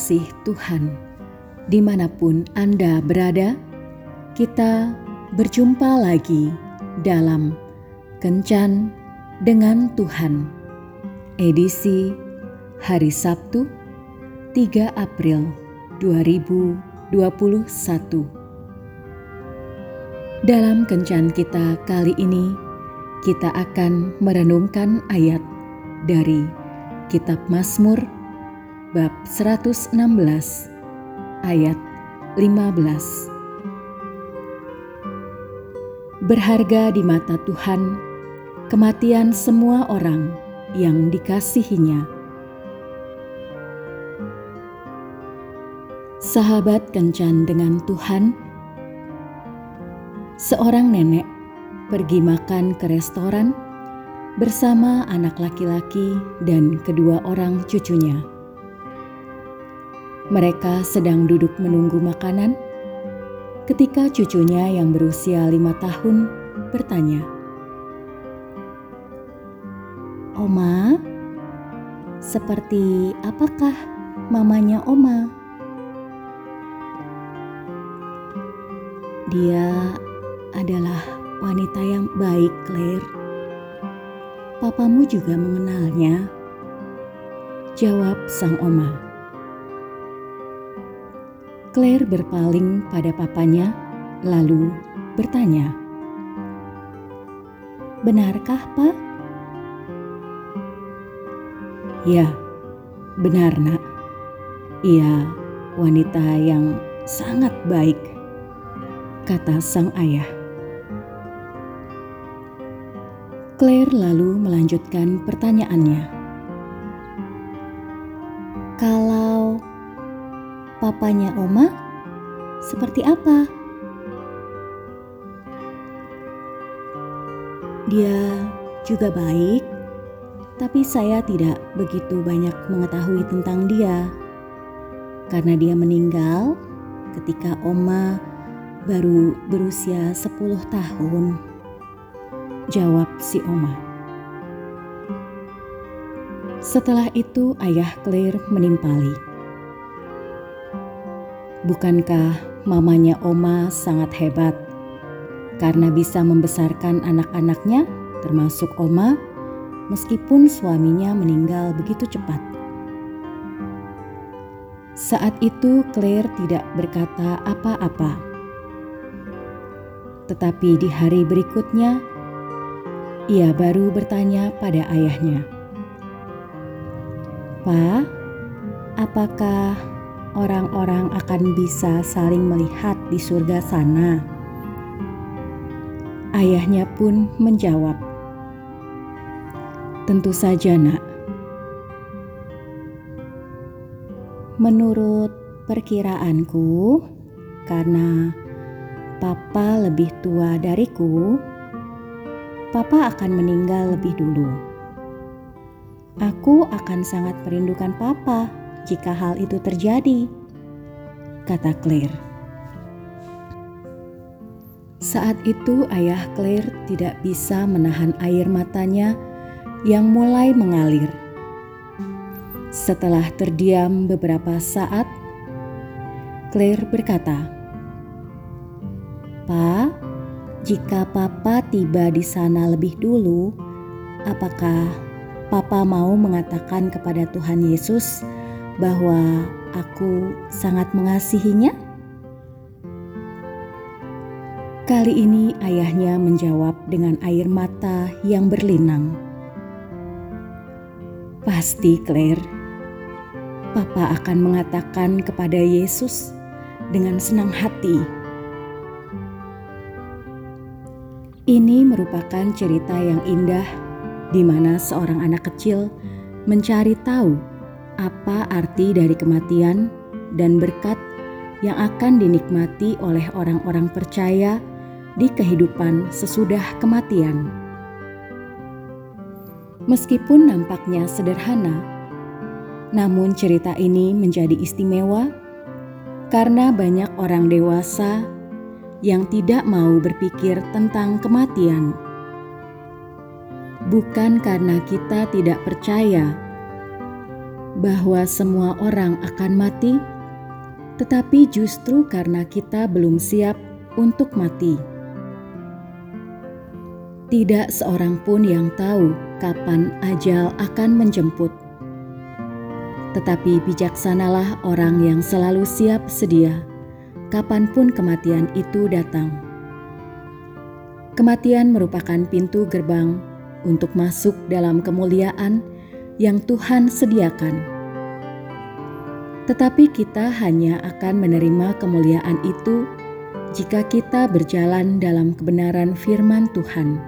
kasih Tuhan, di mana pun Anda berada, kita berjumpa lagi dalam Kencan dengan Tuhan, edisi hari Sabtu 3 April 2021. Dalam Kencan kita kali ini, kita akan merenungkan ayat dari Kitab Mazmur bab 116 ayat 15. Berharga di mata Tuhan kematian semua orang yang dikasihinya. Sahabat kencan dengan Tuhan, seorang nenek pergi makan ke restoran bersama anak laki-laki dan kedua orang cucunya. Mereka sedang duduk menunggu makanan ketika cucunya yang berusia lima tahun bertanya, "Oma, seperti apakah mamanya Oma?" Dia adalah wanita yang baik, Claire. Papamu juga mengenalnya. Jawab sang oma. Claire berpaling pada papanya, lalu bertanya, "Benarkah, Pak?" "Ya, benar, Nak. Ia wanita yang sangat baik," kata sang ayah. Claire lalu melanjutkan pertanyaannya. Papanya Oma seperti apa? Dia juga baik, tapi saya tidak begitu banyak mengetahui tentang dia karena dia meninggal ketika Oma baru berusia 10 tahun. Jawab si Oma. Setelah itu ayah Claire menimpali. Bukankah mamanya Oma sangat hebat? Karena bisa membesarkan anak-anaknya, termasuk Oma, meskipun suaminya meninggal begitu cepat? Saat itu, Claire tidak berkata apa-apa, tetapi di hari berikutnya ia baru bertanya pada ayahnya, "Pak, apakah orang-orang akan bisa saling melihat di surga sana. Ayahnya pun menjawab, "Tentu saja, Nak. Menurut perkiraanku, karena Papa lebih tua dariku, Papa akan meninggal lebih dulu. Aku akan sangat merindukan Papa." Jika hal itu terjadi, kata Claire. Saat itu ayah Claire tidak bisa menahan air matanya yang mulai mengalir. Setelah terdiam beberapa saat, Claire berkata, "Pa, jika Papa tiba di sana lebih dulu, apakah Papa mau mengatakan kepada Tuhan Yesus bahwa aku sangat mengasihinya? Kali ini ayahnya menjawab dengan air mata yang berlinang. Pasti Claire, Papa akan mengatakan kepada Yesus dengan senang hati. Ini merupakan cerita yang indah di mana seorang anak kecil mencari tahu apa arti dari kematian dan berkat yang akan dinikmati oleh orang-orang percaya di kehidupan sesudah kematian. Meskipun nampaknya sederhana, namun cerita ini menjadi istimewa karena banyak orang dewasa yang tidak mau berpikir tentang kematian. Bukan karena kita tidak percaya bahwa semua orang akan mati, tetapi justru karena kita belum siap untuk mati. Tidak seorang pun yang tahu kapan ajal akan menjemput. Tetapi bijaksanalah orang yang selalu siap sedia, kapan pun kematian itu datang. Kematian merupakan pintu gerbang untuk masuk dalam kemuliaan yang Tuhan sediakan. Tetapi kita hanya akan menerima kemuliaan itu jika kita berjalan dalam kebenaran firman Tuhan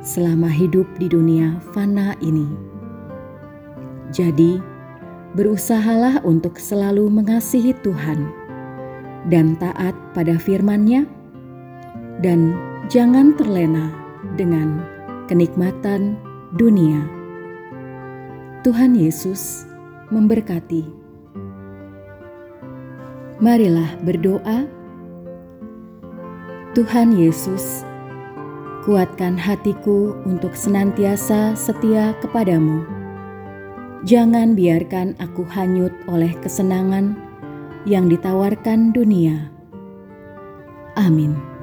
selama hidup di dunia fana ini. Jadi, berusahalah untuk selalu mengasihi Tuhan dan taat pada firman-Nya, dan jangan terlena dengan kenikmatan dunia. Tuhan Yesus memberkati. Marilah berdoa. Tuhan Yesus, Kuatkan hatiku untuk senantiasa setia kepadamu. Jangan biarkan aku hanyut oleh kesenangan yang ditawarkan dunia. Amin.